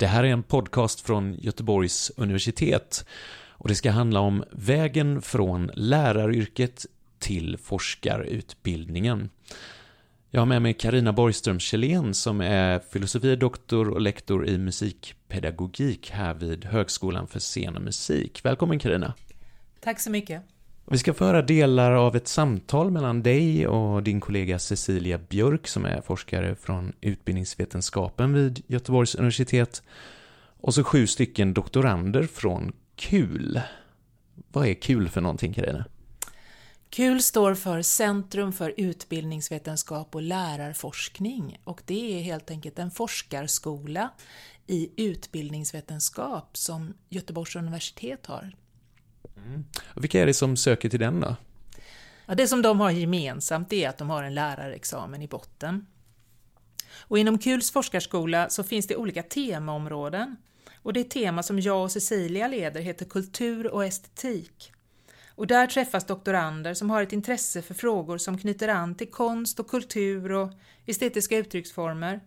Det här är en podcast från Göteborgs universitet och det ska handla om vägen från läraryrket till forskarutbildningen. Jag har med mig Karina Borgström Kjellén som är filosofie doktor och lektor i musikpedagogik här vid Högskolan för scen och musik. Välkommen Karina. Tack så mycket. Vi ska föra delar av ett samtal mellan dig och din kollega Cecilia Björk som är forskare från utbildningsvetenskapen vid Göteborgs universitet och så sju stycken doktorander från KUL. Vad är KUL för någonting, Carina? KUL står för Centrum för utbildningsvetenskap och lärarforskning och det är helt enkelt en forskarskola i utbildningsvetenskap som Göteborgs universitet har. Mm. Vilka är det som söker till den då? Ja, det som de har gemensamt är att de har en lärarexamen i botten. Och inom KULs forskarskola så finns det olika temaområden och det tema som jag och Cecilia leder heter Kultur och estetik. Och där träffas doktorander som har ett intresse för frågor som knyter an till konst och kultur och estetiska uttrycksformer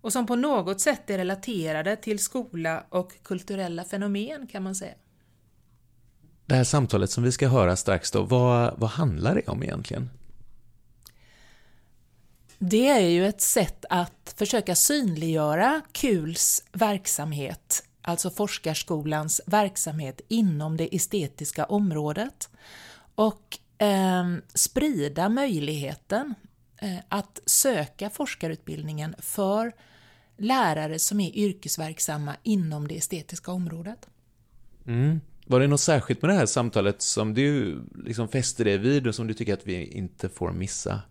och som på något sätt är relaterade till skola och kulturella fenomen kan man säga. Det här samtalet som vi ska höra strax då, vad, vad handlar det om egentligen? Det är ju ett sätt att försöka synliggöra KULs verksamhet, alltså forskarskolans verksamhet inom det estetiska området och eh, sprida möjligheten eh, att söka forskarutbildningen för lärare som är yrkesverksamma inom det estetiska området. Mm. Var det något särskilt med det här samtalet som du liksom fäste dig vid och som du tycker att vi inte får missa?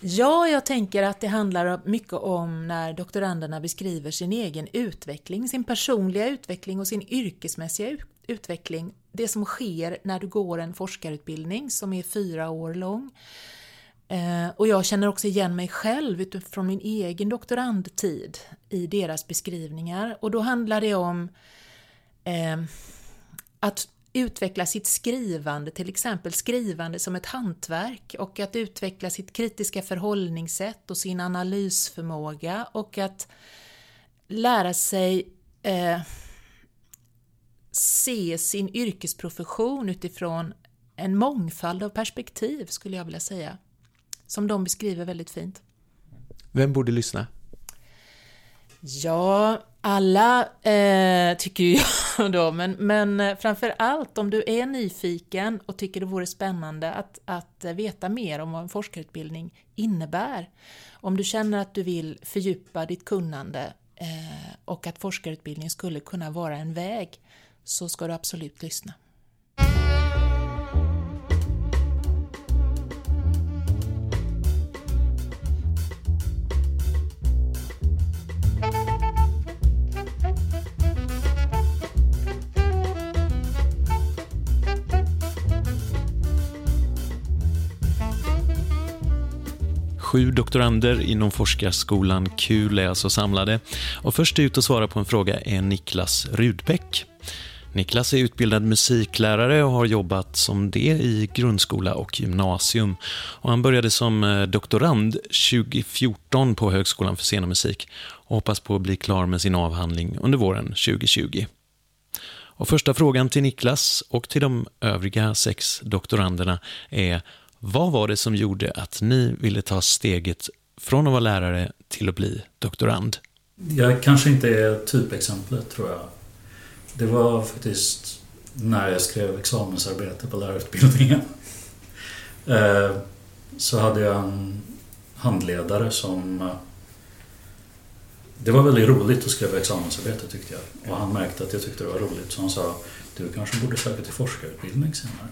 Ja, jag tänker att det handlar mycket om när doktoranderna beskriver sin egen utveckling, sin personliga utveckling och sin yrkesmässiga utveckling. Det som sker när du går en forskarutbildning som är fyra år lång. Eh, och jag känner också igen mig själv utifrån min egen doktorandtid i deras beskrivningar. Och då handlar det om eh, att utveckla sitt skrivande, till exempel skrivande som ett hantverk och att utveckla sitt kritiska förhållningssätt och sin analysförmåga och att lära sig eh, se sin yrkesprofession utifrån en mångfald av perspektiv skulle jag vilja säga. Som de beskriver väldigt fint. Vem borde lyssna? Ja, alla eh, tycker ju jag då, men, men eh, framför allt om du är nyfiken och tycker det vore spännande att, att veta mer om vad en forskarutbildning innebär. Om du känner att du vill fördjupa ditt kunnande eh, och att forskarutbildning skulle kunna vara en väg, så ska du absolut lyssna. Sju doktorander inom forskarskolan KUL är alltså samlade. Och först ut att svara på en fråga är Niklas Rudbeck. Niklas är utbildad musiklärare och har jobbat som det i grundskola och gymnasium. Och han började som eh, doktorand 2014 på Högskolan för scen och musik och hoppas på att bli klar med sin avhandling under våren 2020. Och första frågan till Niklas och till de övriga sex doktoranderna är vad var det som gjorde att ni ville ta steget från att vara lärare till att bli doktorand? Jag kanske inte är typexemplet, tror jag. Det var faktiskt när jag skrev examensarbete på lärarutbildningen. Eh, så hade jag en handledare som... Eh, det var väldigt roligt att skriva examensarbete tyckte jag. Och han märkte att jag tyckte det var roligt så han sa du kanske borde söka till forskarutbildning senare.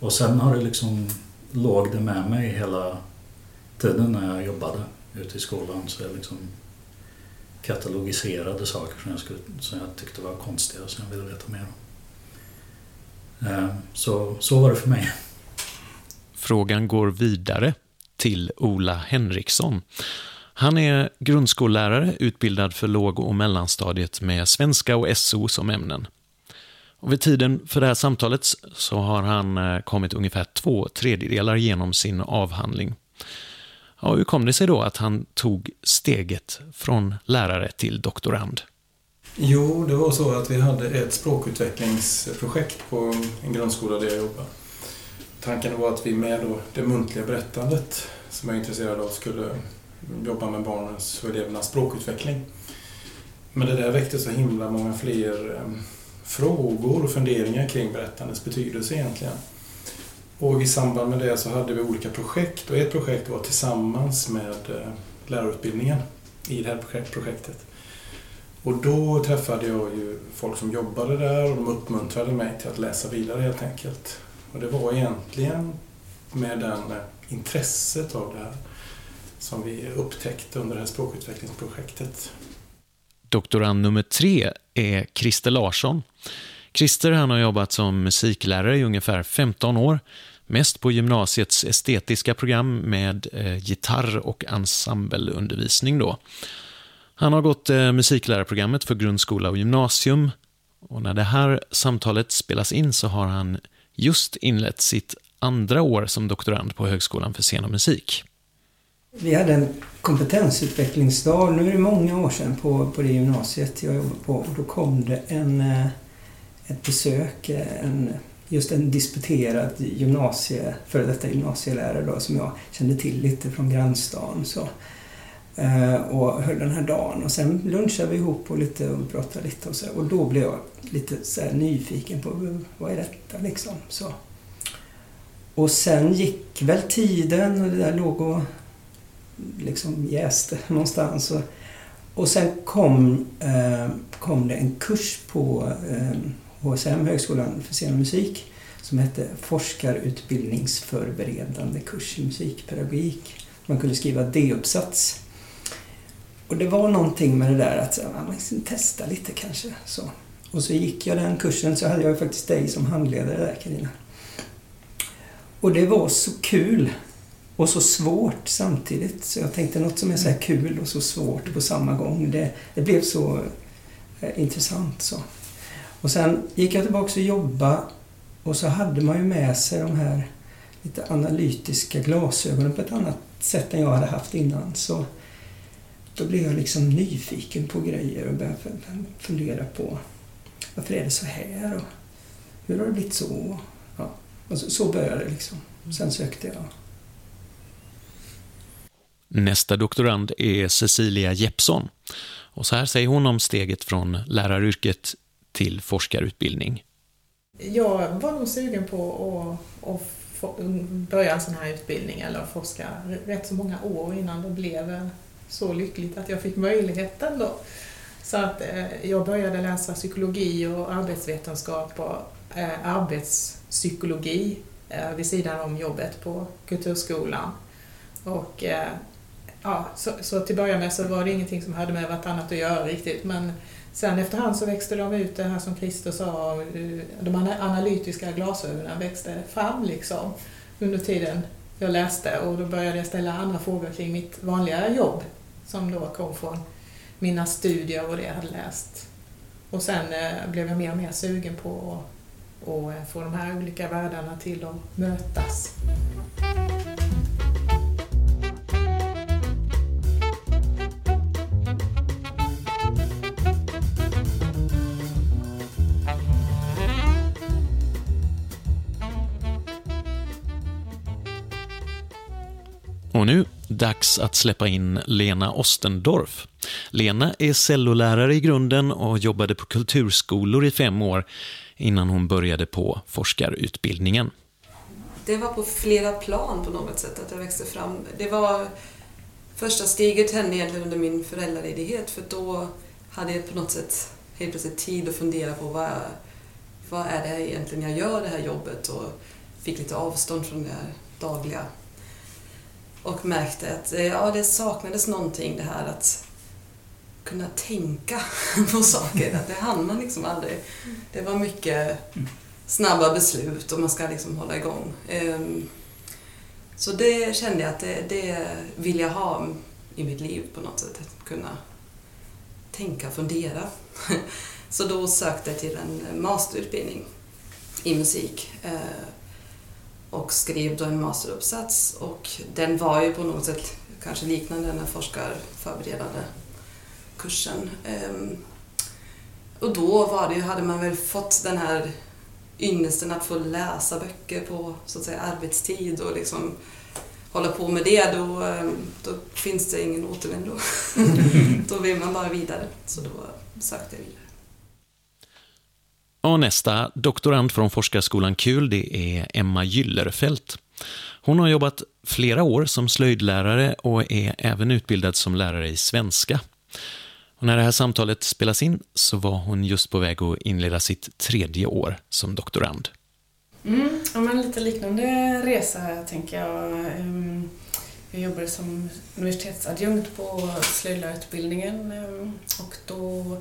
Och sen har det liksom låg det med mig hela tiden när jag jobbade ute i skolan. Så jag liksom katalogiserade saker som jag, skulle, som jag tyckte var konstiga och som jag ville veta mer om. Ehm, så, så var det för mig. Frågan går vidare till Ola Henriksson. Han är grundskollärare utbildad för låg och mellanstadiet med svenska och SO som ämnen. Och vid tiden för det här samtalet så har han eh, kommit ungefär två tredjedelar genom sin avhandling. Ja, hur kom det sig då att han tog steget från lärare till doktorand? Jo, det var så att vi hade ett språkutvecklingsprojekt på en grundskola där jag jobbade. Tanken var att vi med då det muntliga berättandet som jag är intresserad av skulle jobba med barnens och elevernas språkutveckling. Men det där väckte så himla många fler eh, frågor och funderingar kring berättandets betydelse egentligen. Och i samband med det så hade vi olika projekt och ett projekt var tillsammans med eh, lärarutbildningen i det här projektet. Och då träffade jag ju folk som jobbade där och de uppmuntrade mig till att läsa vidare helt enkelt. Och det var egentligen med det eh, intresset av det här som vi upptäckte under det här språkutvecklingsprojektet. Doktorand nummer tre är Christer Larsson. Christer han har jobbat som musiklärare i ungefär 15 år, mest på gymnasiets estetiska program med eh, gitarr och ensembleundervisning. Då. Han har gått eh, musiklärarprogrammet för grundskola och gymnasium och när det här samtalet spelas in så har han just inlett sitt andra år som doktorand på Högskolan för scen och musik. Vi hade en kompetensutvecklingsdag, nu är det många år sedan, på, på det gymnasiet jag jobbade på. Och då kom det en, eh, ett besök, eh, en, just en disputerad gymnasie, före detta gymnasielärare då, som jag kände till lite från grannstaden Så. Eh, och höll den här dagen. Och sen lunchade vi ihop och, lite och pratade lite och så. Och då blev jag lite så nyfiken på vad är detta liksom. Så. Och sen gick väl tiden och det där låg och liksom jäste någonstans. Och, och sen kom, eh, kom det en kurs på eh, HSM, Högskolan för scen och musik, som hette Forskarutbildningsförberedande kurs i musikpedagogik. Man kunde skriva D-uppsats. Och det var någonting med det där att man liksom testa lite kanske. Så. Och så gick jag den kursen så hade jag faktiskt dig som handledare där Carina. Och det var så kul och så svårt samtidigt. Så jag tänkte något som är så här kul och så svårt på samma gång. Det, det blev så eh, intressant. så. Och sen gick jag tillbaka och jobbade och så hade man ju med sig de här lite analytiska glasögonen på ett annat sätt än jag hade haft innan. Så då blev jag liksom nyfiken på grejer och började fundera på varför är det så här och hur har det blivit så? Ja, och så, så började det liksom. Sen sökte jag. Nästa doktorand är Cecilia Jeppsson. Och så här säger hon om steget från läraryrket till forskarutbildning. Jag var nog sugen på att, att börja en sån här utbildning eller forska rätt så många år innan det blev så lyckligt att jag fick möjligheten då. Så att eh, jag började läsa psykologi och arbetsvetenskap och eh, arbetspsykologi eh, vid sidan om jobbet på Kulturskolan. Och ja, så, så till början med så var det ingenting som hade med vartannat att göra riktigt men sen efterhand så växte de ut det här som Christer sa, eh, de analytiska glasögonen växte fram liksom under tiden jag läste och då började jag ställa andra frågor kring mitt vanliga jobb som då kom från mina studier och det jag hade läst. Och sen eh, blev jag mer och mer sugen på att, att få de här olika världarna till att mötas. Och nu dags att släppa in Lena Ostendorf. Lena är cellolärare i grunden och jobbade på kulturskolor i fem år innan hon började på forskarutbildningen. Det var på flera plan på något sätt att jag växte fram. Det var första steget hände egentligen under min föräldraledighet för då hade jag på något sätt helt plötsligt tid att fundera på vad, vad är det egentligen jag gör det här jobbet och fick lite avstånd från det dagliga och märkte att eh, ja, det saknades någonting det här att kunna tänka på saker. Att det hann man liksom aldrig. Det var mycket snabba beslut och man ska liksom hålla igång. Ehm, så det kände jag att det, det vill jag ha i mitt liv på något sätt. Att kunna tänka, fundera. Så då sökte jag till en masterutbildning i musik eh, och skrev då en masteruppsats och den var ju på något sätt kanske liknande den här forskarförberedande kursen. Ehm, och då var det, hade man väl fått den här ynnesten att få läsa böcker på så att säga, arbetstid och liksom hålla på med det, då, ehm, då finns det ingen återvändo. då vill man bara vidare. Så då sökte jag vidare. Och nästa doktorand från Forskarskolan KUL, det är Emma Gyllerfelt. Hon har jobbat flera år som slöjdlärare och är även utbildad som lärare i svenska. Och när det här samtalet spelas in så var hon just på väg att inleda sitt tredje år som doktorand. Mm, ja, men lite liknande resa tänker jag. Ehm, jag jobbade som universitetsadjunkt på slöjdlärarutbildningen ehm, och då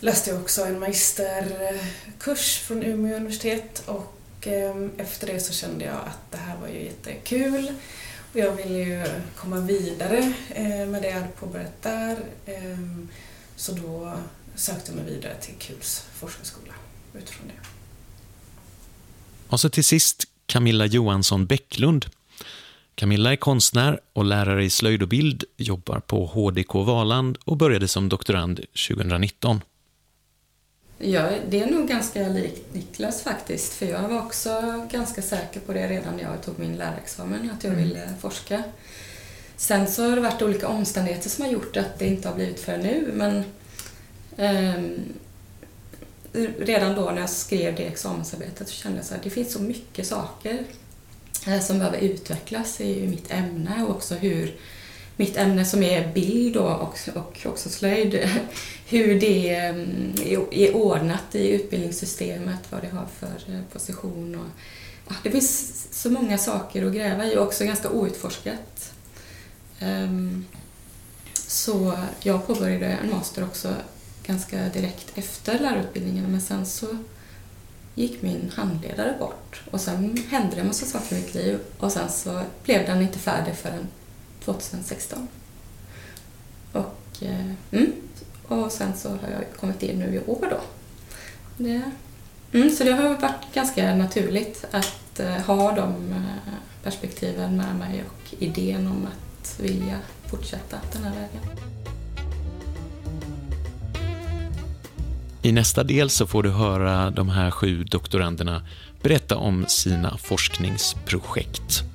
läste jag också en magisterkurs från Umeå universitet och ehm, efter det så kände jag att det här var ju jättekul och jag ville ju komma vidare eh, med det jag hade påbörjat där ehm, så då sökte jag mig vidare till KULs forskarskola utifrån det. Och så till sist Camilla Johansson Bäcklund. Camilla är konstnär och lärare i slöjd och bild, jobbar på HDK Valand och började som doktorand 2019. Ja, det är nog ganska likt Niklas faktiskt, för jag var också ganska säker på det redan när jag tog min lärarexamen, att jag mm. ville forska. Sen så har det varit olika omständigheter som har gjort att det inte har blivit för nu, men eh, redan då när jag skrev det examensarbetet så kände jag att det finns så mycket saker eh, som behöver utvecklas i mitt ämne och också hur mitt ämne som är bild och, och också slöjd, hur det ehm, är ordnat i utbildningssystemet, vad det har för eh, position. Och, ja, det finns så många saker att gräva i och också ganska outforskat. Ehm, så jag påbörjade en master också ganska direkt efter lärarutbildningen men sen så gick min handledare bort och sen hände det en massa saker i mitt liv och sen så blev den inte färdig förrän 2016. Och, eh, mm, och sen så har jag kommit in nu i år då. Det, mm, så det har varit ganska naturligt att eh, ha de eh, perspektiven med mig och idén om att vilja fortsätta den här vägen. I nästa del så får du höra de här sju doktoranderna berätta om sina forskningsprojekt.